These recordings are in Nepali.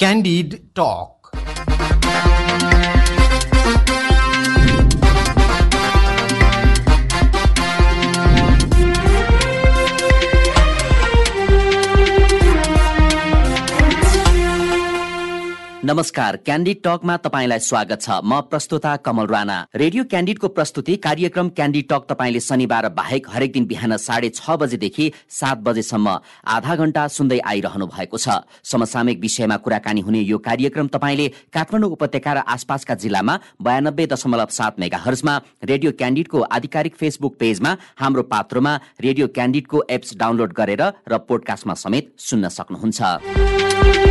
Candid Talk. नमस्कार क्यान्डिड टकमा तपाईँलाई स्वागत छ। म प्रस्तुता कमल राणा। रेडियो क्यान्डिडको प्रस्तुति कार्यक्रम क्यान्डिड टक तपाईँले शनिबार बाहेक हरेक दिन बिहान साढे छ बजेदेखि सात बजेसम्म आधा घण्टा सुन्दै आइरहनु भएको छ। समसामयिक विषयमा कुराकानी हुने यो कार्यक्रम तपाईँले काठमाडौँ उपत्यका र आसपासका जिल्लामा बयानब्बे दशमलव सात मेगा हर्जमा रेडियो क्यान्डिडको आधिकारिक फेसबुक पेजमा हाम्रो पात्रोमा रेडियो क्यान्डिडको एप्स डाउनलोड गरेर र पोडकास्टमा समेत सुन्न सक्नुहुन्छ।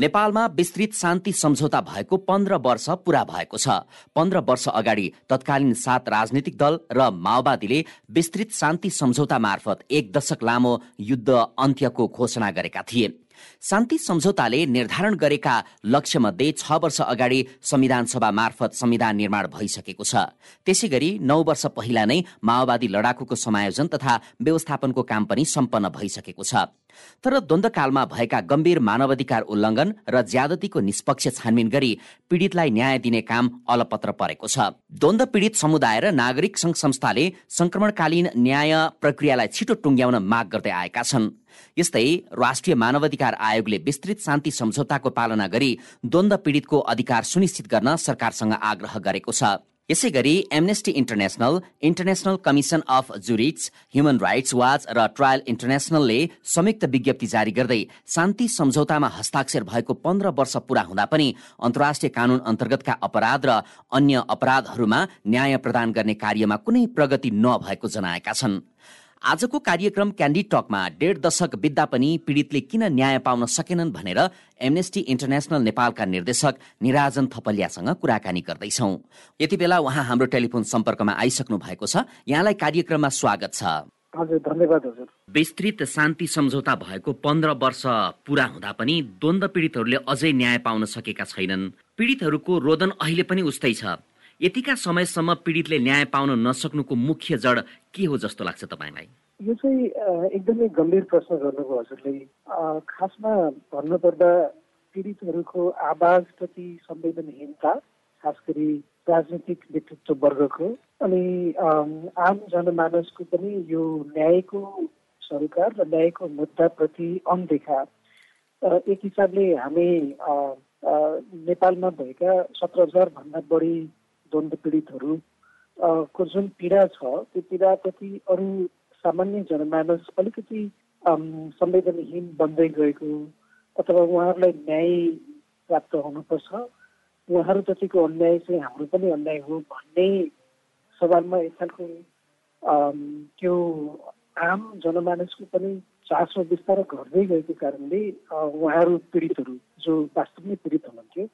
नेपालमा विस्तृत शान्ति सम्झौता भएको पन्ध्र वर्ष पूरा भएको छ। पन्ध्र वर्ष अगाडि तत्कालीन सात राजनीतिक दल र माओवादीले विस्तृत शान्ति सम्झौता मार्फत एक दशक लामो युद्ध अन्त्यको घोषणा गरेका थिए। शान्ति सम्झौताले निर्धारण गरेका लक्ष्यमध्ये छ वर्ष अगाडि संविधान सभा मार्फत संविधान निर्माण भइसकेको छ। त्यसै गरी नौ वर्ष पहिला नै माओवादी लडाकुको समायोजन तथा व्यवस्थापनको काम पनि सम्पन्न भइसकेको छ। तर द्वन्द्वकालमा भएका गम्भीर मानवाधिकार उल्लङ्घन र ज्यादतीको निष्पक्ष छानबिन गरी पीडितलाई न्याय दिने काम अलपत्र परेको छ। द्वन्द्व पीडित समुदाय र नागरिक संघ संस्थाले संक्रमणकालीन न्याय प्रक्रियालाई छिटो टुङ्ग्याउन माग गर्दै आएका छन्। यस्तै राष्ट्रिय मानवाधिकार आयोगले विस्तृत शान्ति सम्झौताको पालना गरी द्वन्द्व पीडितको अधिकार सुनिश्चित गर्न सरकारसँग आग्रह गरेको छ। यसै गरी Amnesty International International Commission of Jurists Human Rights Watch र ट्रायल इन्टरनेसनलले संयुक्त विज्ञप्ति जारी गर्दै शान्ति सम्झौतामा हस्ताक्षर भएको पन्ध्र वर्ष पूरा हुँदा पनि अन्तर्राष्ट्रिय कानून अन्तर्गतका अपराध र अन्य अपराधहरूमा न्याय प्रदान गर्ने कार्यमा कुनै प्रगति नभएको जनाएका छन्। आजको कार्यक्रम क्यान्डी टकमा डेढ दशक बित्दा पनि पीडितले किन न्याय पाउन सकेनन् भनेर एमनेस्टी इन्टरनेसनल नेपालका निर्देशक निराजन थपलियासँग कुराकानी गर्दैछौ। यति बेला उहाँ हाम्रो टेलिफोन सम्पर्कमा आइसक्नु भएको छ। यहाँलाई कार्यक्रममा स्वागत छ। हजुर धन्यवाद हजुर। विस्तृत शान्ति सम्झौता भएको पन्ध्र वर्ष पूरा हुँदा पनि द्वन्द्व पीडितहरूले अझै न्याय पाउन सकेका छैनन्। पीडितहरूको रोदन अहिले पनि उस्तै छ। यतिका समयसम्म पीडितले न्याय पाउन नसक्नुको मुख्य जड के हो जस्तो लाग्छ तपाईँलाई? यो चाहिँ एकदमै गम्भीर प्रश्न गर्नुभयो हजुरले। खासमा भन्नुपर्दा पीडितहरूको आवाजप्रति संवेदनहीनता खास गरी राजनीतिक नेतृत्व वर्गको अनि आम जनमानसको पनि यो न्यायको सरकार र न्यायको मुद्दाप्रति अनदेखा एक हिसाबले हामी नेपालमा भएका सत्र हजारभन्दा बढी द्वन्द्व पीडितहरू को जुन पीडा छ त्यो पीडाप्रति अरू सामान्य जनमानस अलिकति संवेदनहीन बन्दै गएको अथवा उहाँहरूलाई न्याय प्राप्त हुनुपर्छ। उहाँहरूप्रतिको अन्याय चाहिँ हाम्रो पनि अन्याय हो भन्ने सवालमा एक खालको त्यो आम जनमानसको पनि चासो बिस्तारै घट्दै गएको कारणले उहाँहरू पीडितहरू जो वास्तवमै पीडित हुनुहुन्थ्यो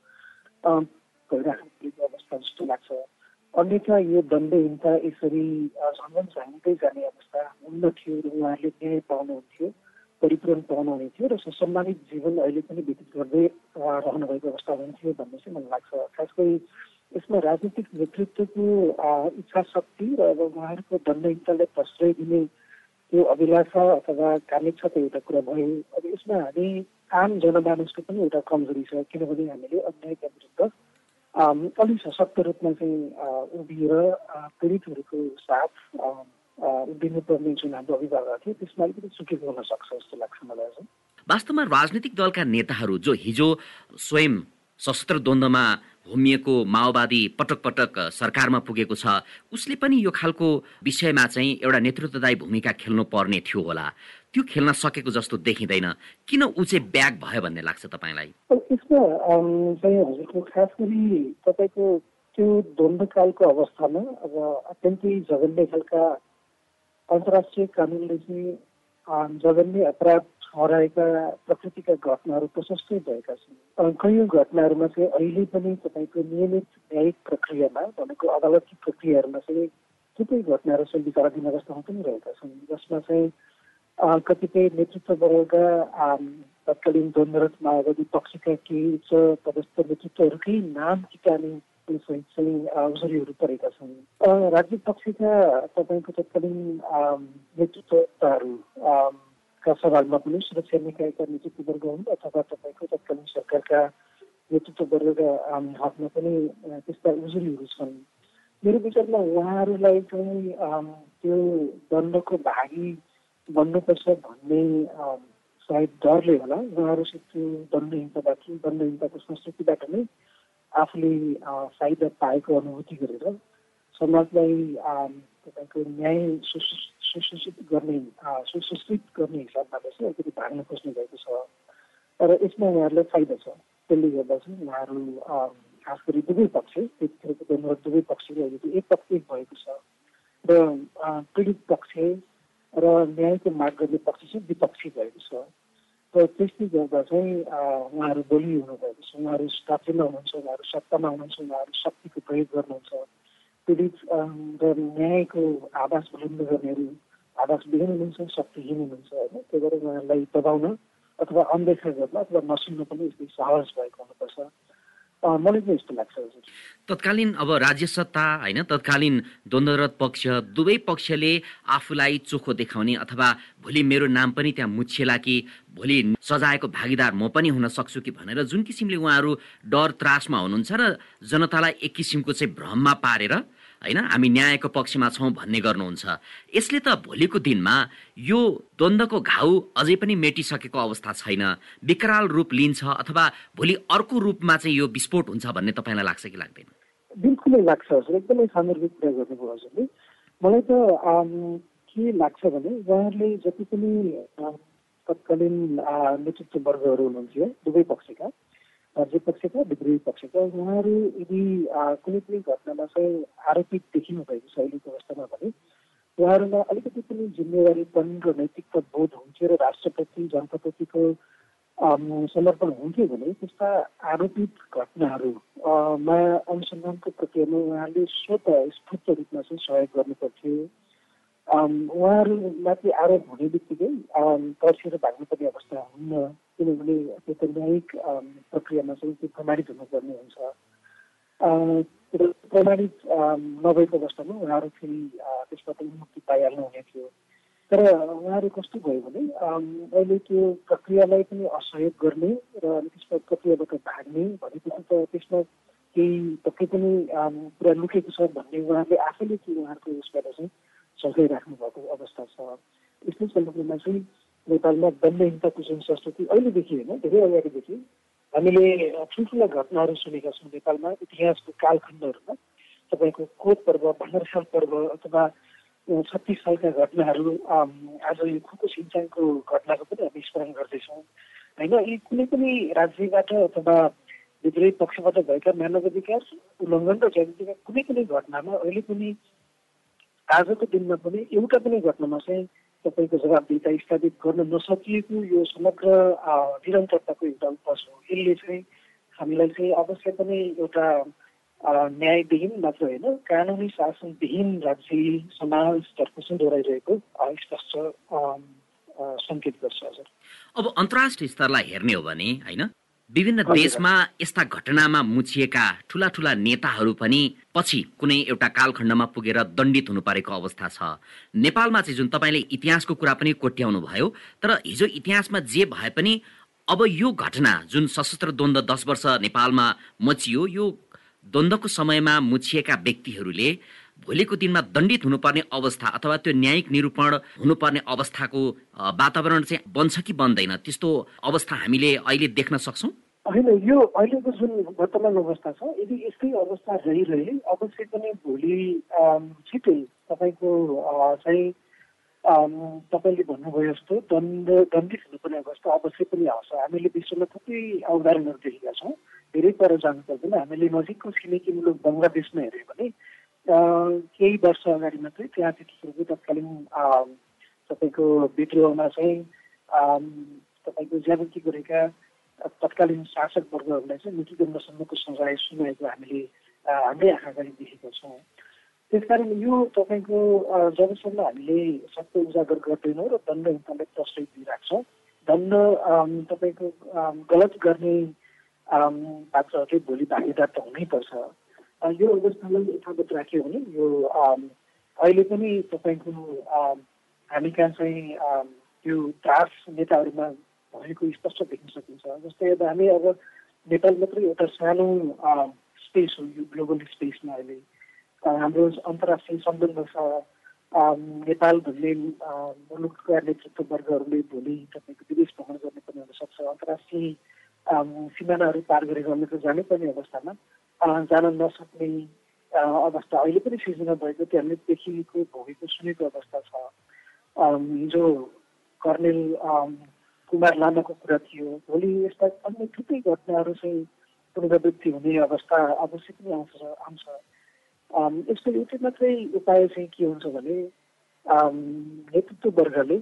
भइराखेको अवस्था जस्तो लाग्छ। अन्यथा यो दण्डहीनता यसरी झन्झन झाँगिँदै जाने अवस्था हुन्न थियो र उहाँहरूले न्याय पाउनुहुन्थ्यो परिपूरण पाउनुहुने थियो र सम्मानित जीवन अहिले पनि व्यतीत गर्दै रहनु भएको अवस्था हुन्थ्यो भन्ने चाहिँ मलाई लाग्छ। खास गरी यसमा राजनीतिक नेतृत्वको इच्छा शक्ति र अब उहाँहरूको दण्डहीनतालाई प्रश्रय दिने त्यो अभिलाषा अथवा त एउटा कुरा भयो। अब यसमा हामी आम जनमानसको पनि एउटा कमजोरी छ किनभने हामीले अन्यायका विरुद्ध अलिक सशक्त रूपमा चाहिँ उभिएर पीडितहरूको साथ उभिनुपर्ने जुन हाम्रो अभिभावक थियो त्यसमा अलिकति चुकेको हुन सक्छ जस्तो लाग्छ मलाई वास्तवमा राजनीतिक दलका नेताहरू जो हिजो स्वयं सशस्त्र द्वन्द्वमा होमिएको माओवादी पटक पटक सरकारमा पुगेको छ उसले पनि यो खालको विषयमा चाहिँ एउटा नेतृत्वदायी भूमिका खेल्नु पर्ने थियो होला त्यो खेल्न सकेको जस्तो देखिँदैन। किन ऊ चाहिँ ब्याग भयो भन्ने लाग्छ तपाईँलाई? खास गरी त्यो द्वन्द्वकालको अवस्थामा अब अत्यन्तै जघन्य खालका अन्तर्राष्ट्रिय कानुनले चाहिँ जघन्य अपराध हराएका प्रकृतिका घटनाहरू प्रशस्तै भएका छन्। कैयौँ घटनाहरूमा चाहिँ अहिले पनि तपाईँको नियमित न्यायिक प्रक्रियामा भनेको अदालती प्रक्रियाहरूमा चाहिँ थुप्रै घटनाहरू चाहिँ विचाराधीन अवस्थामा पनि रहेका छन्। जसमा चाहिँ कतिपय नेतृत्ववर्गका तत्कालीन द्वन्द्वरत माओवादी पक्षका केही उच्च पदस्थ नेतृत्वहरूकै नाम टिकाने सहित चाहिँ उजुरीहरू परेका छन् राज्य पक्षका तपाईँको तत्कालीन नेतृत्वहरू का सवालमा पनि सुरक्षा निकायका नेतृत्ववर्ग हुन् अथवा तपाईँको तत्कालीन सरकारका नेतृत्ववर्गका हकमा पनि त्यस्ता उजुरीहरू छन् मेरो विचारमा उहाँहरूलाई चाहिँ त्यो दण्डको भागी बन्नुपर्छ भन्ने सायद डरले होला। उहाँहरूसित त्यो दण्डहीनताबाट दण्डहीनताको संस्कृतिबाट नै आफूले फाइदा पाएको अनुभूति गरेर समाजलाई तपाईँको न्याय सुसूचित गर्ने सुसूचित गर्ने हिसाबबाट चाहिँ अलिकति भाग्न खोज्नु भएको छ। तर यसमा उहाँहरूलाई फाइदा छ। त्यसले गर्दा चाहिँ उहाँहरू खास गरी दुवै पक्ष त्यतिखेरको दुवै पक्षले अलिकति एक पक्ष एक भएको छ। र पीडित पक्ष र न्यायको माग गर्ने पक्ष चाहिँ विपक्षी भएको छ। र त्यसले गर्दा चाहिँ उहाँहरू बलियो हुनुभएको छ। उहाँहरू स्थापना हुनुहुन्छ उहाँहरू सत्तामा हुनुहुन्छ उहाँहरू शक्तिको प्रयोग गर्नुहुन्छ। पीडित र न्यायको आवास बुलन्द गर्नेहरू आवास विहीन हुनुहुन्छ शक्तिहीन हुनुहुन्छ होइन? त्यही भएर उहाँहरूलाई दबाउन अथवा अनदेखा गर्न अथवा नसुन्न पनि यस्तै सहज भएको हुनुपर्छ। मलाई चाहिँ लाग्छ तत्कालीन अब राज्य सत्ता होइन तत्कालीन द्वन्द्वरत पक्ष दुवै पक्षले आफूलाई चोखो देखाउने अथवा भोलि मेरो नाम पनि त्यहाँ मुछेला कि भोलि सजायको भागीदार म पनि हुन सक्छु कि भनेर जुन किसिमले उहाँहरू डर त्रासमा हुनुहुन्छ र जनतालाई एक किसिमको चाहिँ भ्रममा पारेर होइन? हामी न्यायको पक्षमा छौँ भन्ने गर्नुहुन्छ। यसले त भोलिको दिनमा यो द्वन्द्वको घाउ अझै पनि मेटिसकेको अवस्था छैन। विकराल रूप लिन्छ अथवा भोलि अर्को रूपमा चाहिँ यो विस्फोट हुन्छ भन्ने तपाईँलाई लाग्छ कि लाग्दैन? बिल्कुलै लाग्छ हजुर। एकदमै सान्दर्भिक कुरा गर्नुभयो हजुरले। मलाई त के लाग्छ भने उहाँहरूले जति पनि तत्कालीन नेतृत्ववर्गहरू हुनुहुन्थ्यो दुवै पक्षका राज्य पक्षका विद्रोही पक्षका उहाँहरू यदि कुनै पनि घटनामा चाहिँ आरोपित देखिनु भएको छ अहिलेको अवस्थामा भने। उहाँहरूमा अलिकति पनि जिम्मेवारीपन र नैतिकता बोध हुन्थ्यो र राष्ट्रप्रति जनताप्रतिको समर्पण हुन्थ्यो भने त्यस्ता आरोपित घटनाहरूमा अनुसन्धानको प्रक्रियामा उहाँहरूले स्वत स्फूर्त रूपमा चाहिँ सहयोग गर्नुपर्थ्यो उहाँहरूमाथि आरोप हुने बित्तिकै तर्सेर भाग्नुपर्ने अवस्था हुन्न किनभने त्यो त न्यायिक प्रक्रियामा चाहिँ त्यो प्रमाणित हुनुपर्ने हुन्छ। प्रमाणित नभएको अवस्थामा उहाँहरू फेरि त्यसबाट मुक्ति पाइहाल्नु हुने थियो तर उहाँहरू कस्तो भयो भने अहिले त्यो प्रक्रियालाई पनि असहयोग गर्ने र त्यसमा प्रक्रियाबाट भाग्ने भनेपछि त त्यसमा केही पक्कै पनि पुरा लुकेको छ भन्ने उहाँहरूले आफैले त्यो उहाँहरूको उसबाट चाहिँ सघाइराख्नु भएको अवस्था छ यस्तै सन्दर्भमा चाहिँ नेपालमा दण्डहीनताको जुन संस्कृति अहिलेदेखि होइन धेरै अगाडिदेखि हामीले ठुल्ठुला घटनाहरू सुनेका छौँ नेपालमा इतिहासको कालखण्डहरूमा। तपाईँको कोद पर्व भण्डारसाल पर्व अथवा छत्तिस सालका घटनाहरू आज यो खुको सिन्चाङको घटनाको पनि हामी स्मरण गर्दैछौँ। होइन यी कुनै पनि राज्यबाट अथवा विद्रोही पक्षबाट भएका मानव अधिकार उल्लङ्घन र जनताका कुनै पनि घटनामा अहिले पनि आजको दिनमा पनि एउटा पनि घटनामा चाहिँ तपाईँको जवाबदिता स्थापित गर्न नसकिएको यो समग्र निरन्तरताको एउटा उपज हो। यसले चाहिँ हामीलाई चाहिँ अवश्य पनि एउटा न्यायविहीन मात्र होइन कानुनी शासनविहीन राज्य समाजतर्फ चाहिँ डोराइरहेको स्पष्ट सङ्केत गर्छ हजुर। अब अन्तर्राष्ट्रिय स्तरलाई हेर्ने हो भने होइन? विभिन्न देशमा यस्ता घटनामा मुछिएका ठुला ठुला नेताहरू पनि पछि कुनै एउटा कालखण्डमा पुगेर दण्डित हुनु परेको अवस्था छ। नेपालमा चाहिँ जुन तपाईँले इतिहासको कुरा पनि कोट्याउनु भयो तर हिजो इतिहासमा जे भए पनि अब यो घटना जुन सशस्त्र द्वन्द्व दस वर्ष नेपालमा मचियो यो द्वन्द्वको समयमा मुछिएका व्यक्तिहरूले भोलिको दिनमा दण्डित हुनुपर्ने अवस्था अथवा त्यो न्यायिक निरूपण हुनुपर्ने अवस्थाको वातावरण चाहिँ बन्छ कि बन्दैन? त्यस्तो अवस्था हामीले अहिले देख्न सक्छौँ? होइन यो अहिलेको जुन वर्तमान अवस्था छ यदि यस्तै अवस्था रहिरहे अवश्य पनि भोलि छिटै तपाईँको चाहिँ तपाईँले भन्नुभयो जस्तो दण्ड दण्डित हुनुपर्ने अवस्था अवश्य पनि आउँछ। हामीले विश्वमा थुप्रै उदाहरणहरू देखेका छौँ। धेरै पर जानु पर्दैन हामीले नजिकको छिमेकी मुलुक बङ्गलादेशमा हेऱ्यौँ भने केही वर्ष अगाडि मात्रै त्यहाँ त्यतिखेरको तत्कालीन तपाईँको विद्रोहमा चाहिँ तपाईँको ज्यादती गरेका तत्कालीन शासक वर्गहरूलाई चाहिँ मृत्युदण्डसम्मको सजाय सुनाएको हामीले हाम्रै आँखा अगाडि देखेका छौँ। त्यसकारण यो तपाईँको जबसम्म हामीले सत्य उजागर गर्दैनौँ र दण्ड दण्डहीनतालाई प्रश्रय दिइरहेको दण्ड तपाईँको गलत गर्ने पात्रहरूले भोलि भागीदार त हुनैपर्छ। यो अवस्थालाई यथावत राख्यो भने यो अहिले पनि तपाईँको हामी कहाँ चाहिँ त्यो त्रास नेताहरूमा भएको स्पष्ट देख्न सकिन्छ। जस्तै अब हामी अब नेपाल मात्रै एउटा सानो स्पेस हो यो ग्लोबल स्पेसमा अहिले। हाम्रो अन्तर्राष्ट्रिय सम्बन्ध छ। नेपाल भन्ने मुलुकका नेतृत्व वर्गहरूले भोलि तपाईँको विदेश भ्रमण गर्ने पनि हुनसक्छ। अन्तर्राष्ट्रिय सिमानाहरू पार गरेर त जानै पर्ने अवस्थामा। जान नसक्ने अवस्था। अहिले पनि सिर्जना भएको त्यो हामीले देखिएको भोगेको सुनेको अवस्था छ। हिजो कर्णेल कुमार लामाको कुरा थियो भोलि यस्ता अन्य थुप्रै घटनाहरू चाहिँ पुनरावृत्ति हुने अवस्था अवश्य पनि आउँछ आउँछ। यस्तो एउटै मात्रै उपाय चाहिँ के हुन्छ भने नेतृत्व वर्गले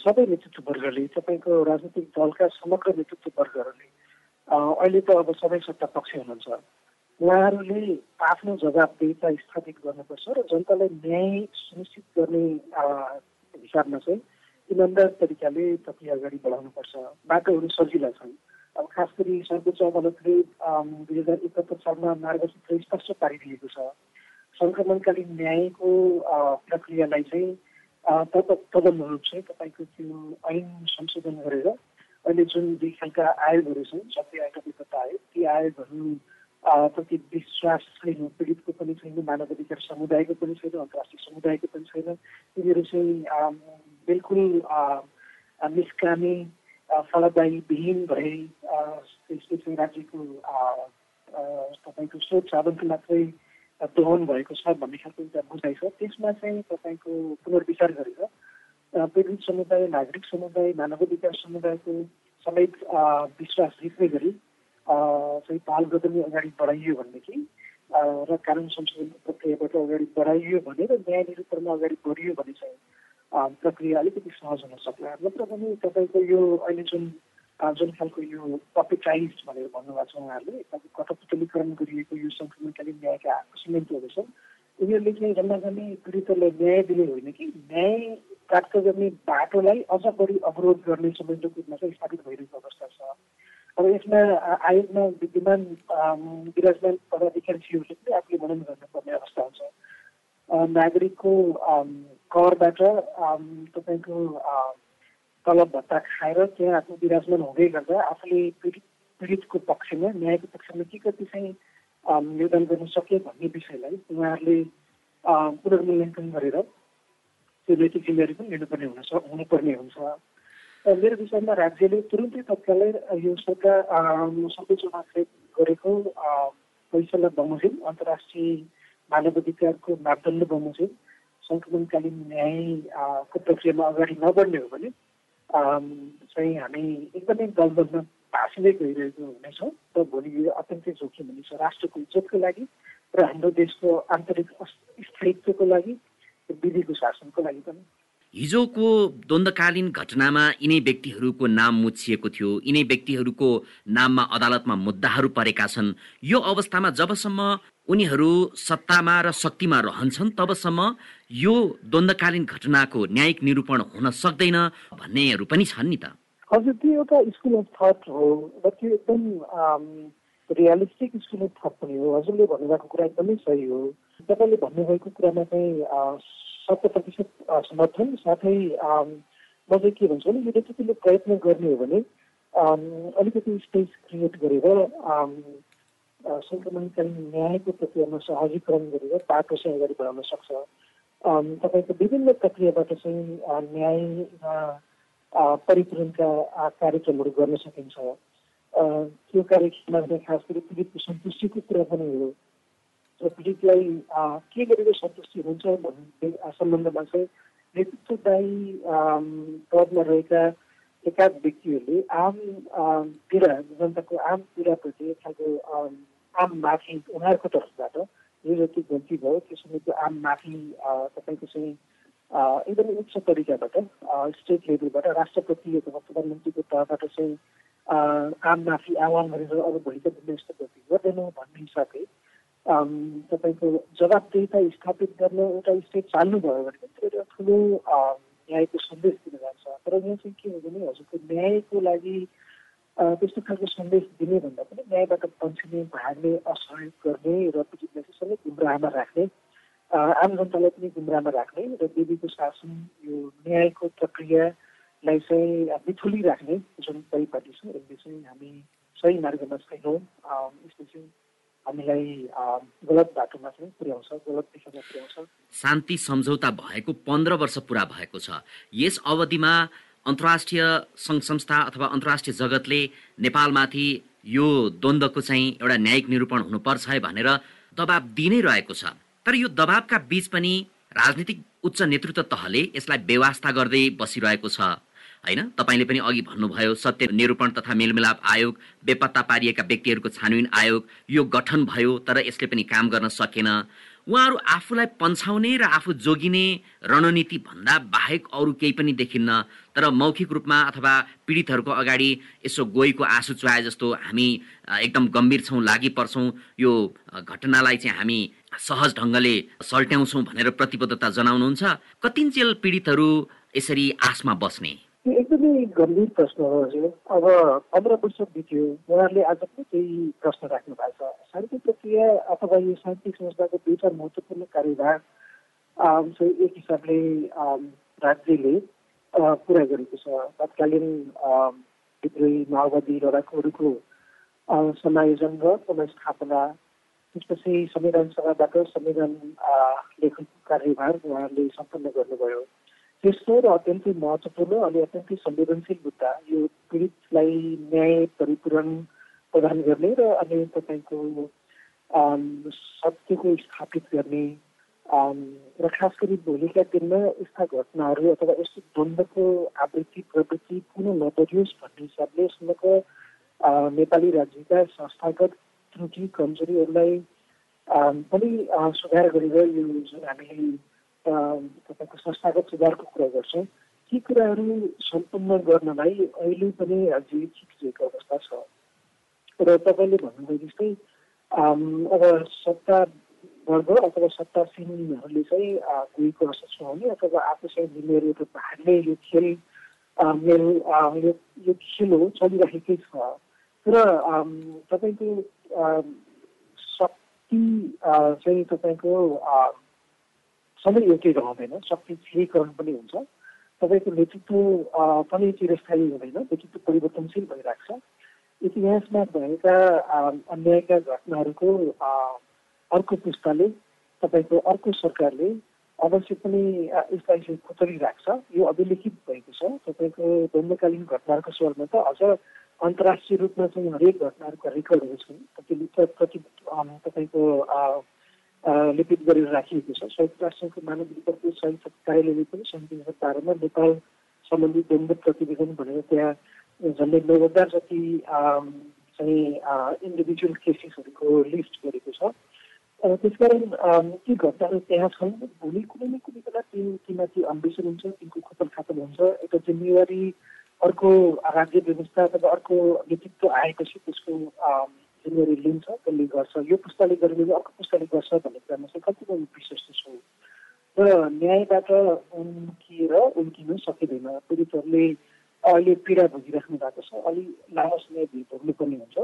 सबै नेतृत्व वर्गले तपाईँको राजनीतिक दलका समग्र नेतृत्व वर्गहरूले अहिले त अब सबै सत्ता पक्ष हुनुहुन्छ उहाँहरूले आफ्नो जवाबदेता स्थापित गर्नुपर्छ र जनतालाई न्याय सुनिश्चित गर्ने हिसाबमा चाहिँ इमान्दार तरिकाले प्रक्रिया अगाडि बढाउनुपर्छ। बाटोहरू सजिला छन्। अब खास गरी सर्वोच्च अदालतले दुई हजार एकहत्तर सालमा मार्गसूत्र स्पष्ट पारिदिएको छ। सङ्क्रमणकालीन न्यायको प्रक्रियालाई चाहिँ तदनुरूप चाहिँ तपाईँको त्यो ऐन संशोधन गरेर अहिले जुन दुई खालका आयोगहरू छन् सबै आयोग आयोग ती आयोगहरू प्रति विश्वास छैन पीडितको पनि छैन मानव अधिकार समुदायको पनि छैन अन्तर्राष्ट्रिय समुदायको पनि छैन। तिनीहरू चाहिँ बिल्कुल निष्कामी फलदायी विहीन भए त्यसले चाहिँ राज्यको तपाईँको स्रोत साधनको मात्रै दोहन भएको छ भन्ने खालको एउटा बुझाइ छ। त्यसमा चाहिँ तपाईँको पुनर्विचार गरेर पीडित समुदाय नागरिक समुदाय मानव अधिकार समुदायको समेत विश्वास जित्ने गरी चाहिँ पाल पनि अगाडि बढाइयो भनेदेखि र कानुन संशोधनको प्रक्रियाबाट अगाडि बढाइयो भने र न्याय निरूपणमा अगाडि बढियो भने चाहिँ प्रक्रिया अलिकति सहज हुन सक्ला। नत्र भने तपाईँको यो अहिले जुन जुन खालको यो पपिटाइज भनेर भन्नुभएको छ उहाँहरूले कठपुतलीकरण गरिएको यो सङ्क्रमणकालीन न्यायका सिमेन्टहरू छन् उनीहरूले चाहिँ जम्मा गर्ने पीडितहरूलाई न्याय दिने होइन कि? न्याय प्राप्त गर्ने बाटोलाई अझ बढी अवरोध गर्ने संयन्त्रको रूपमा चाहिँ स्थापित भइरहेको अवस्था छ। अब यसमा आयोगमा विद्यमान विराजमान पदाधिकारीहरूले पनि आफूले वर्णन गर्नुपर्ने अवस्था हुन्छ। नागरिकको करबाट तपाईँको तलब भत्ता खाएर त्यहाँ आफ्नो विराजमान हुँदै गर्दा आफूले पीडित पीडितको पक्षमा न्यायको पक्षमा के कति चाहिँ योगदान गर्न सक्यो भन्ने विषयलाई उहाँहरूले पुनर्मूल्याङ्कन गरेर त्यो नैतिक जिम्मेवारी पनि लिनुपर्ने हुन हुनुपर्ने हुन्छ। मेरो विषयमा राज्यले तुरुन्तै तत्कालै यो सरकार सर्वोच्चमा गरेको फैसला बमोजिम अन्तर्राष्ट्रिय मानव अधिकारको मापदण्ड बमोजिम सङ्क्रमणकालीन न्यायको प्रक्रियामा अगाडि नबढ्ने हो भने चाहिँ हामी एकदमै दलबलमा भाँसिँदै गइरहेको हुनेछौँ। र भोलि यो अत्यन्तै जोखिम हुनेछ राष्ट्रको इज्जतको लागि र हाम्रो देशको आन्तरिक स्थायित्वको लागि विधिको शासनको लागि पनि। हिजोको द्वन्द्वकालीन घटनामा यिनै व्यक्तिहरूको नाम मुछिएको थियो। यिनै व्यक्तिहरूको नाममा अदालतमा मुद्दाहरू परेका छन्। यो अवस्थामा जबसम्म उनीहरू सत्तामा र शक्तिमा रहन्छन् तबसम्म यो द्वन्द्वकालीन घटनाको न्यायिक निरूपण हुन सक्दैन भन्नेहरू पनि छन् नि त। हजुर त्यो एउटा स्कुल अफ थट हो र त्यो एकदम रियलिस्टिक स्कुल अफ थट पनि हो हजुरले भन्नुभएको कुरा एकदमै सही हो तपाईँले भन्नुभएको कुरामा चाहिँ शत प्रतिशत समर्थन साथै म चाहिँ के भन्छु भने यो जतिले प्रयत्न गर्ने हो भने अलिकति स्पेस क्रिएट गरेर सङ्क्रमणकालीन न्यायको प्रक्रियामा सहजीकरण गरेर बाटो चाहिँ अगाडि बढाउन सक्छ तपाईँको विभिन्न प्रक्रियाबाट चाहिँ न्यायमा परिपूरणका कार्यक्रमहरू गर्न सकिन्छ। त्यो कार्यक्रममा चाहिँ खास गरी पीडितको सन्तुष्टिको कुरा पनि हो। र पीडितलाई के गरेर सन्तुष्टि हुन्छ भन्ने सम्बन्धमा चाहिँ नेतृत्वदायी पदमा रहेका एकाध व्यक्तिहरूले आम पीडा जनताको आम पीडाप्रति एक खालको आम माफी उनीहरूको तर्फबाट जो जति गल्ती भयो त्यो समयको आम माफी तपाईँको चाहिँ एकदमै उच्च तरिकाबाट स्टेट लेभलबाट राष्ट्रपति अथवा प्रधानमन्त्रीको तहबाट चाहिँ आम माफी आह्वान गरेर अब भोलिका दिनमा यस्तो गल्ती गर्दैनौँ भन्ने हिसाबले तपाईँको जवाबदेता स्थापित गर्न एउटा स्टेट चाल्नुभयो भने त्यो एउटा ठुलो न्यायको सन्देश दिन जान्छ। तर यहाँ चाहिँ के हो भने हजुरको न्यायको लागि त्यस्तो खालको सन्देश दिने भन्दा पनि न्यायबाट पन्छिने भाग्ने असहयोग गर्ने र पीडितलाई चाहिँ सबै गुमराहमा राख्ने आम जनतालाई पनि गुमरामा राख्ने र देवीको शासन यो न्यायको प्रक्रियालाई चाहिँ बिथुली राख्ने जुन परिपाटी छ यसले चाहिँ हामी सही मार्गमा छैनौँ। यसले चाहिँ हामीलाई गलत बाटोमा चाहिँ पुर्याउँछ गलत दिशामा पुर्याउँछ। शान्ति सम्झौता भएको पन्ध्र वर्ष पुरा भएको छ। यस अवधिमा अन्तर्राष्ट्रिय सङ्घ संस्था अथवा अन्तर्राष्ट्रिय जगतले नेपालमाथि यो द्वन्द्वको चाहिँ एउटा न्यायिक निरूपण हुनुपर्छ भनेर दबाब दिइ नै रहेको छ। तर यो दबावका बीच पनि राजनीतिक उच्च नेतृत्व तहले यसलाई व्यवस्था गर्दै बसिरहेको छ। होइन? तपाईँले पनि अघि भन्नुभयो सत्य निरूपण तथा मेलमिलाप आयोग बेपत्ता पारिएका व्यक्तिहरूको छानबिन आयोग यो गठन भयो तर यसले पनि काम गर्न सकेन। उहाँहरू आफूलाई पन्छाउने र आफू जोगिने रणनीति भन्दा बाहेक अरू केही पनि देखिन्न। तर मौखिक रूपमा अथवा पीडितहरूको अगाडि यसो गोईको आँसु चुहाए जस्तो हामी एकदम गम्भीर छौँ लागि पर्छौँ यो घटनालाई चाहिँ हामी सहज ढङ्गले सल्ट्याउँछौँ भनेर प्रतिबद्धता जनाउनुहुन्छ। कतिन्चेल पीडितहरू यसरी आशमा बस्ने। एकदमै गम्भीर प्रश्न हो हजुर अब पन्ध्र वर्ष बित्यो उहाँहरूले आज पनि त्यही प्रश्न राख्नु भएको छ? शान्ति प्रक्रिया अथवा यो शान्ति संस्थाको दुईवटा महत्त्वपूर्ण कार्यभार एक हिसाबले राज्यले पुरा गरेको छ। तत्कालीन विद्रोही माओवादी लडाकुहरूको समायोजन र पुनस्थापना त्यसपछि संविधान सभाबाट संविधान लेखनको कार्यभार उहाँहरूले सम्पन्न गर्नुभयो। तेस्रो र अत्यन्तै महत्त्वपूर्ण अनि अत्यन्तै संवेदनशील मुद्दा यो पीडितलाई न्याय परिपूरण प्रदान गर्ने र अनि तपाईँको सत्यको स्थापित गर्ने र खास गरी भोलिका दिनमा यस्ता घटनाहरू अथवा यस्तो द्वन्द्वको आवृत्ति प्रवृत्ति पुनः नदरियोस् भन्ने हिसाबले समग्र नेपाली राज्यका संस्थागत त्रुटि कमजोरीहरूलाई पनि सुधार गरेर यो जुन हामीले तपाईँको संस्थागत सुधारको कुरा गर्छौँ। ती कुराहरू सम्पन्न गर्नलाई अहिले पनि राज्य छिटिएको अवस्था छ। र तपाईँले भन्नुभयो जस्तै अब सत्ता वर्ग अथवा सत्तासीनहरूले चाहिँ कोहीको असर सुहाउने अथवा आफूसँग जिम्मेवारी भाग्ने यो खेल मेरो यो खेल हो चलिराखेकै छ। र तपाईँको शक्ति चाहिँ तपाईँको सबै एउटै रहँदैन शक्ति क्षीकरण पनि हुन्छ। तपाईँको नेतृत्व पनि चिरस्थायी हुँदैन नेतृत्व परिवर्तनशील भइरहेको छ इतिहासमा भएका अन्यायका घटनाहरूको अर्को पुस्ताले तपाईँको अर्को सरकारले अवश्य पनि यसलाई चाहिँ खुचरिरहेको छ यो अभिलेखित भएको छ। तपाईँको द्वन्द्वकालीन घटनाहरूको स्वरमा त अझ अन्तर्राष्ट्रिय रूपमा चाहिँ हरेक घटनाहरूको रेकर्डहरू छन् प्रति तपाईँको लिपित गरेर राखिएको छ। संयुक्त राष्ट्रको मानव अधिकारको संयुक्त कार्यालयले पनि सन् दुई हजार बाह्रमा नेपाल सम्बन्धी द्वन्द्व प्रतिवेदन भनेर त्यहाँ झन्डै नौ हजार जति चाहिँ इन्डिभिजुअल केसेसहरूको लिस्ट गरेको छ। त्यसकारण ती घटनाहरू त्यहाँ छन्। भोलि कुनै न कुनै बेला ती तीमाथि अम्बिसन हुन्छ तिनको खोपन खातन हुन्छ। एउटा जिम्मेवारी अर्को राज्य व्यवस्था अथवा अर्को नेतृत्व आएपछि त्यसको जिम्मेवारी लिन्छ त्यसले गर्छ यो पुस्ताले गरेर अर्को पुस्ताले गर्छ भन्ने कुरामा चाहिँ कतिपय विश्वस्त छु। र न्यायबाट उम्किएर उम्किनु सकिँदैन। पीडितहरूले अहिले पीडा भोगिराख्नु भएको छ। अलि लामो समय भोग्नुपर्ने हुन्छ।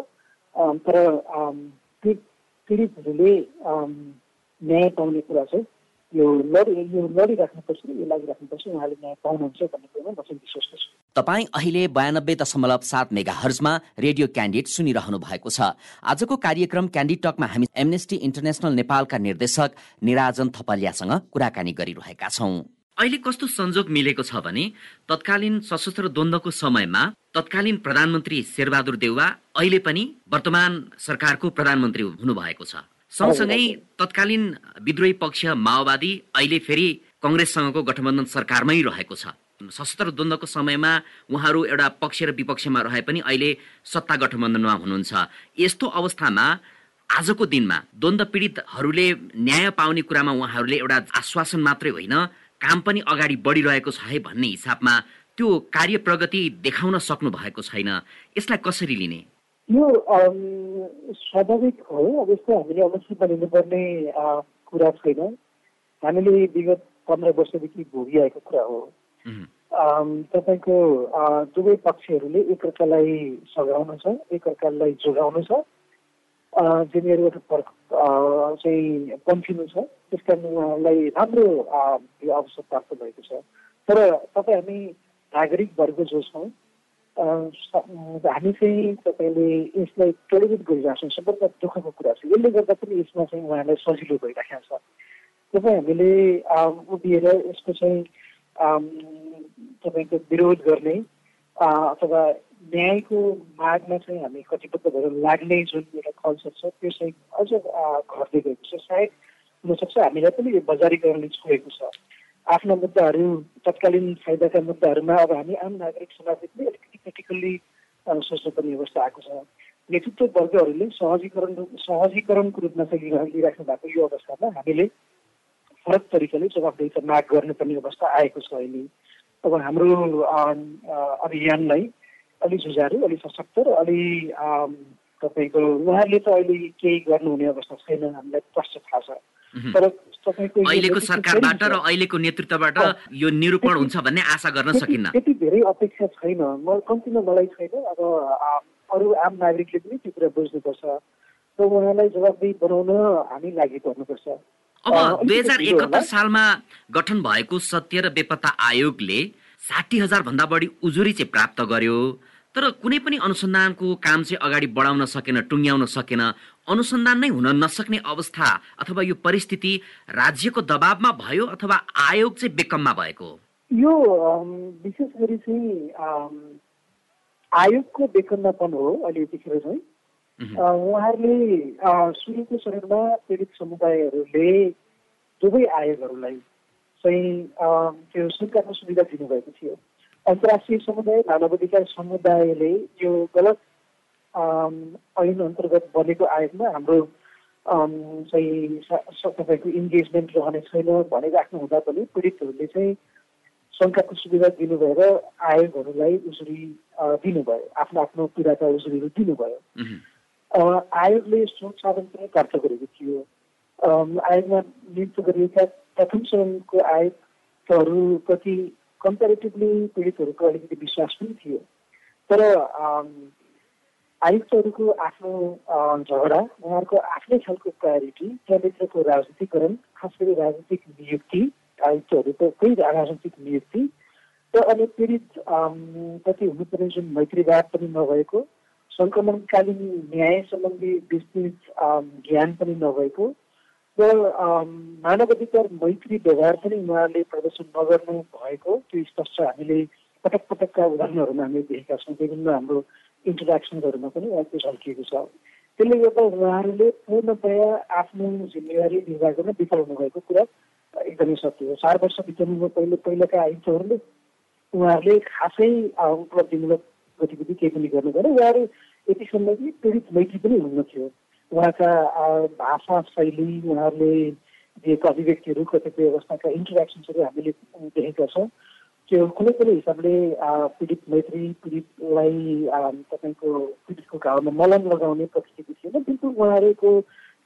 तर पीडितहरूले न्याय पाउने कुरा चाहिँ यो लडी यो लडिराख्नुपर्छ यो लागिराख्नुपर्छ उहाँले न्याय पाउनुहुन्छ भन्ने कुरामा म चाहिँ विश्वस्त छु तपाईँ अहिले बयानब्बे दशमलव सात मेगा हर्जमा रेडियो क्यान्डिड सुनिरहनु भएको छ। आजको कार्यक्रम क्यान्डिड टकमा हामी एमनेस्टी इन्टरनेसनल नेपालका निर्देशक निराजन थपलियासँग कुराकानी गरिरहेका छौँ। अहिले कस्तो संजोग मिलेको छ भने तत्कालीन सशस्त्र द्वन्द्वको समयमा तत्कालीन प्रधानमन्त्री शेरबहादुर देउवा अहिले पनि वर्तमान सरकारको प्रधानमन्त्री हुनुभएको छ। सँगसँगै तत्कालीन विद्रोही पक्ष माओवादी अहिले फेरि कङ्ग्रेससँगको गठबन्धन सरकारमै रहेको छ। सशस्त्र द्वन्द्वको समयमा उहाँहरू एउटा पक्ष र विपक्षमा रहे पनि अहिले सत्ता गठबन्धनमा हुनुहुन्छ। यस्तो अवस्थामा आजको दिनमा द्वन्द्व पीडितहरूले न्याय पाउने कुरामा उहाँहरूले एउटा आश्वासन मात्रै होइन काम पनि अगाडि बढिरहेको छ है भन्ने हिसाबमा त्यो कार्य प्रगति देखाउन सक्नु भएको छैन। यसलाई कसरी लिने? यो स्वाभाविक हो अब यस्तो हामीले अवश्य बनिनुपर्ने कुरा छैन हामीले विगत पन्ध्र वर्षदेखि भोगिआएको कुरा हो तपाईँको दुवै पक्षहरूले एकअर्कालाई सघाउनु छ एकअर्कालाई जोगाउनु छ फर्क चाहिँ पन्थिनु छ त्यस कारण उहाँलाई राम्रो यो अवसर प्राप्त भएको छ तर तपाईँ हामी नागरिक वर्ग जो छौँ हामी चाहिँ तपाईँले यसलाई प्रलोभित गरिरहेको छौँ सबभन्दा दुःखको कुरा छ यसले गर्दा पनि यसमा चाहिँ उहाँलाई सजिलो भइरहेको छ तपाईँ हामीले उभिएर यसको चाहिँ तपाईँको विरोध गर्ने अथवा न्यायको मागमा चाहिँ हामी कटिबद्ध भएर लाग्ने जुन एउटा कल्चर छ त्यो चाहिँ अझ घट्दै गएको छ सायद हुनसक्छ हामीलाई पनि यो बजारीकरणले छोएको छ आफ्ना मुद्दाहरू तत्कालीन फाइदाका मुद्दाहरूमा अब हामी आम नागरिक समाजले पनि अलिकति क्रिटिकल्ली सोच्नुपर्ने अवस्था आएको छ। नेतृत्व वर्गहरूले सहजीकरण सहजीकरणको रूपमा चाहिँ लिइराख्नु भएको यो अवस्थामा हामीले फरक तरिकाले जवाबदेही माग गर्नुपर्ने अवस्था आएको छ अहिले। अब हाम्रो अभियानलाई अलि जुझारु अलि सशक्त र अलि तपाईँको उहाँहरूले त अहिले केही गर्नुहुने अवस्था छैन हामीलाई स्पष्ट थाहा छ। तर अहिलेको सरकारबाट र अहिलेको नेतृत्वबाट यो निरूपण हुन्छ भन्ने आशा गर्न सकिन्न। त्यति धेरै अपेक्षा छैन। म कम्तीमा मलाई छैन। अब अरू आम नागरिकले पनि त्यो कुरा बुझ्नुपर्छ। र उहाँलाई जवाबदेही बनाउन हामी लागि पर्नुपर्छ अब दुई हजार एकहत्तर सालमा गठन भएको सत्य र बेपत्ता आयोगले साठी हजार भन्दा बढी उजुरी चाहिँ प्राप्त गर्यो। तर कुनै पनि अनुसन्धानको काम चाहिँ अगाडि बढाउन सकेन टुङ्ग्याउन सकेन अनुसन्धान नै हुन नसक्ने अवस्था अथवा यो परिस्थिति राज्यको दबावमा भयो अथवा आयोग चाहिँ बेकममा भएको यो विशेष गरी चाहिँ आयोगको बेकममापन हो अहिले यतिखेर चाहिँ। उहाँहरूले सुरुको चरणमा पीडित समुदायहरूले दुवै आयोगहरूलाई चाहिँ त्यो सरकारको सुविधा दिनुभएको थियो। अन्तर्राष्ट्रिय समुदाय मानवाधिकार समुदायले यो गलत ऐन अन्तर्गत बनेको आयोगमा हाम्रो चाहिँ तपाईँको इन्गेजमेन्ट रहने छैन भनिराख्नु हुँदा पनि पीडितहरूले चाहिँ शङ्काको सुविधा दिनुभएर आयोगहरूलाई उजुरी दिनुभयो आफ्नो आफ्नो पीडाका उजुरीहरू दिनुभयो आयोगले स्रोत साधन पनि प्राप्त गरेको थियो आयोगमा नियुक्त गरिएका प्रथम चरणको आयोगहरूप्रति कम्पेरिटिभली पीडितहरूको अलिकति विश्वास पनि थियो। तर आयुक्तहरूको आफ्नो झगडा उहाँहरूको आफ्नै खालको प्रायोरिटी त्यहाँभित्रको राजनीतिकरण खास गरी राजनीतिक नियुक्ति आयुक्तहरूको राजनीतिक नियुक्ति र अनि पीडित प्रति हुनुपर्ने जुन मैत्रीवाद पनि नभएको सङ्क्रमणकालीन न्याय सम्बन्धी विस्तृत ज्ञान पनि नभएको र मानवाधिकार मैत्री व्यवहार पनि उहाँहरूले प्रदर्शन नगर्नु भएको त्यो स्पष्ट हामीले पटक पटकका उदाहरणहरूमा हामीले देखेका छौँ। विभिन्न हाम्रो इन्टरेक्सनहरूमा पनि उहाँको झल्किएको छ। त्यसले गर्दा उहाँहरूले पूर्णतया आफ्नो जिम्मेवारी निर्वाह गर्न विफल हुनुभएको कुरा एकदमै सत्य हो। चार वर्ष बिताउनु पहिले पहिलाका आयुक्तहरूले उहाँहरूले खासै उपलब्धिमूलक गतिविधि केही पनि गर्नु भएन उहाँहरू यतिसम्म कि पीडित मैत्री पनि हुन्न थियो उहाँका भाषा शैली उहाँहरूले दिएका अभिव्यक्तिहरू कतिपय अवस्थाका इन्टरेक्सन्सहरू हामीले देखेका छौँ। त्यो कुनै पनि हिसाबले पीडित मैत्री पीडितलाई तपाईँको पीडितको घाउमा मलम लगाउने प्रकृतिको थिएन। बिल्कुल उहाँहरूको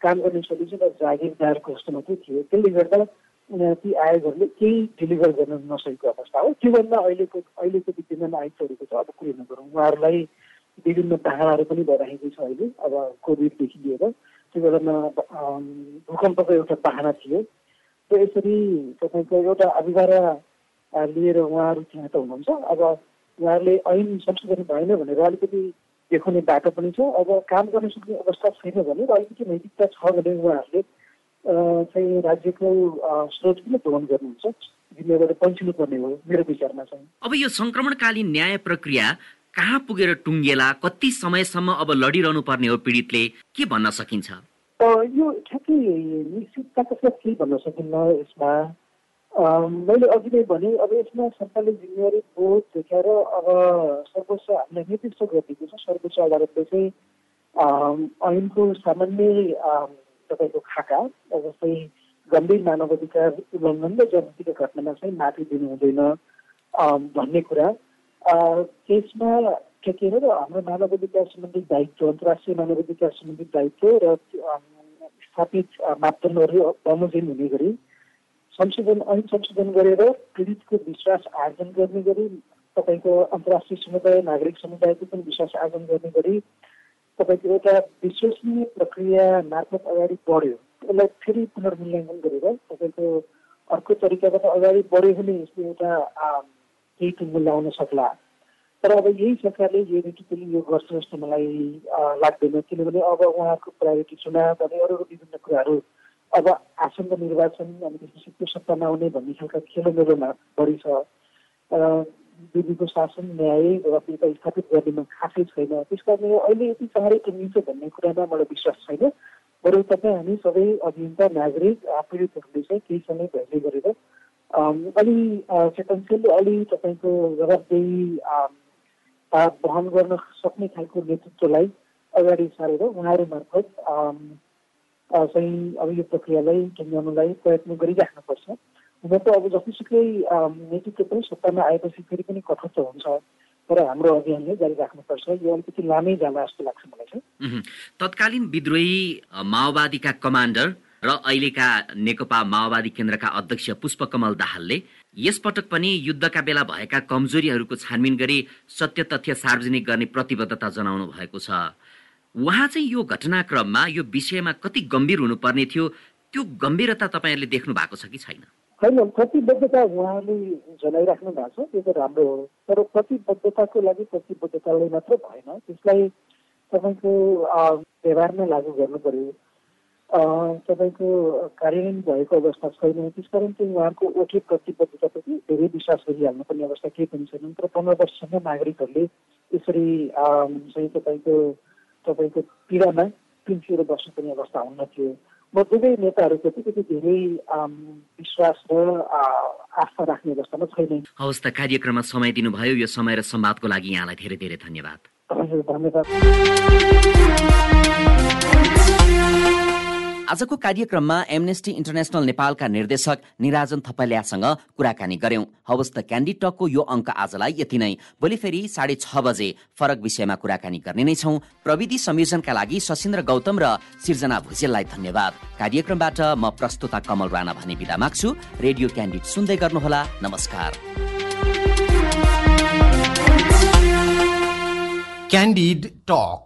काम गर्ने शैली चाहिँ जागिरदारको जस्तो मात्रै थियो। त्यसले गर्दा ती आयोगहरूले केही डेलिभर गर्न नसकेको अवस्था हो। त्योभन्दा अहिलेको अहिलेको विद्यमान आयुक्तहरूको त अब कुरै नगरौँ। उहाँहरूलाई विभिन्न पाहाडहरू पनि भइरहेको छ अहिले अब कोभिडदेखि लिएर। त्यो बेलामा भूकम्पको एउटा पाहना थियो। र यसरी तपाईँको एउटा अभिभारा लिएर उहाँहरू त्यहाँ त हुनुहुन्छ। अब उहाँहरूले ऐन संशोधन भएन भनेर अलिकति देखाउने बाटो पनि छ। अब काम गर्न सक्ने अवस्था छैन भने र अलिकति नैतिकता छ भने उहाँहरूले चाहिँ राज्यको स्रोत किन दोहन गर्नुहुन्छ। जिम्मेवारी पन्छिनु पर्ने हो मेरो विचारमा चाहिँ। अब यो सङ्क्रमणकालीन न्याय प्रक्रिया कहाँ पुगेर टुङ्गेला कति समयसम्म अब लडिरहनु पर्ने हो पीडितले के भन्न सकिन्छ? यो ठ्याक्कै निश्चितताका साथ केही भन्न सकिन्न यसमा? मैले अघि नै भने अब यसमा सरकारले जिम्मेवारी बोध देखाएर अब सर्वोच्च हामीलाई निर्दिष्ट गरिदिएको छ। सर्वोच्च अदालतले चाहिँ ऐनको सामान्य तपाईँको खाका जस्तै गम्भीर मानवाधिकार उल्लङ्घन र जनताको घटनामा चाहिँ माफी दिनु हुँदैन भन्ने कुरा। त्यसमा के के अरे हाम्रो मानवाधिकार सम्बन्धी दायित्व अन्तर्राष्ट्रिय मानवाधिकार सम्बन्धी दायित्व र स्थापित मापदण्डहरू बमोजिम हुने गरी संशोधन ऐन संशोधन गरेर पीडितको विश्वास आर्जन गर्ने गरी तपाईँको अन्तर्राष्ट्रिय समुदाय नागरिक समुदायको पनि विश्वास आर्जन गर्ने गरी तपाईँको एउटा विश्वसनीय प्रक्रिया मार्फत अगाडि बढ्यो। यसलाई फेरि पुनर्मूल्याङ्कन गरेर तपाईँको अर्को तरिकाबाट अगाडि बढ्यो भने यसले एउटा केही टुङ्गो ल्याउन सक्ला। तर अब यही सरकारले यो पनि यो गर्छ जस्तो मलाई लाग्दैन। किनभने अब उहाँको प्रायोरिटी चुनाव अनि अरू विभिन्न कुराहरू अब आसन्न निर्वाचन अनि त्यसपछि त्यो सत्तामा आउने भन्ने खालका खेल मेरोमा बढी छ। विधिको शासन न्याय व्यवस्था स्थापित गर्नेमा खासै छैन। त्यस कारणले अहिले यति चाँडै टुङ्गिन्छ भन्ने कुरामा मलाई विश्वास छैन। बरु तपाईँ हामी सबै अभियन्ता नागरिक पीडितहरूले चाहिँ केही समय धैर्य गरेर अलि चेतनशील अलि तपाईँको जवाबदेही वहन गर्न सक्ने खालको नेतृत्वलाई अगाडि सारेर उहाँहरू मार्फत चाहिँ अब यो प्रक्रियालाई टुङ्गाउनलाई प्रयत्न गरिराख्नुपर्छ हुन त अब जतिसुकै नेतृत्व पनि सत्तामा आएपछि फेरि पनि कठोर हुन्छ तर हाम्रो अभियानले जारी राख्नुपर्छ यो अलिकति लामै जाला जस्तो लाग्छ मलाई चाहिँ तत्कालीन विद्रोही माओवादीका कमान्डर र अहिलेका नेकपा माओवादी केन्द्रका अध्यक्ष पुष्पकमल दाहालले यसपटक पनि युद्धका बेला भएका कमजोरीहरूको छानबिन गरी सत्य तथ्य सार्वजनिक गर्ने प्रतिबद्धता जनाउनु भएको छ। उहाँ चाहिँ यो घटनाक्रममा यो विषयमा कति गम्भीर हुनुपर्ने थियो त्यो गम्भीरता तपाईँहरूले देख्नु भएको छ कि छैन? होइन प्रतिबद्धता उहाँले जनाइराख्नु भएको छ त्यो त राम्रो हो। तर प्रतिबद्धताको लागि प्रतिबद्धताले मात्र भएन त्यसलाई तपाईँको व्यवहारमा लागू गर्नु पर्यो। तपाईँको कार्यान्वयन भएको अवस्था छैन। त्यसकारण चाहिँ उहाँहरूको ओठी प्रतिबद्धताप्रति धेरै विश्वास गरिहाल्नु पर्ने अवस्था केही पनि छैन। तर पन्ध्र वर्षसम्म नागरिकहरूले यसरी चाहिँ तपाईँको तपाईँको पीडामा पिन्सिएर बस्नुपर्ने अवस्था हुन्न थियो। म दुवै नेताहरूप्रति त्यति धेरै विश्वास र आस्था राख्ने अवस्थामा छैन। हवस् त कार्यक्रममा समय दिनुभयो। यो समय र संवादको लागि यहाँलाई धेरै धेरै धन्यवाद। धन्यवाद। आजको कार्यक्रममा एमनेस्टी इन्टरनेसनल नेपालका निर्देशक निराजन थपलियासँग कुराकानी गर्यौं हवस् त क्यान्डी टकको यो अङ्क आजलाई यति नै। भोलि फेरि साढे छ बजे फरक विषयमा कुराकानी गर्ने नै छौं। प्रविधि संयोजनका लागि सशिन्द्र गौतम र सिर्जना भुजेललाई धन्यवाद। कार्यक्रमबाट म प्रस्तुता कमल राणा भने विदा माग्छु। रेडियो क्यान्डिड सुन्दै गर्नुहोला। नमस्कार। Candid talk.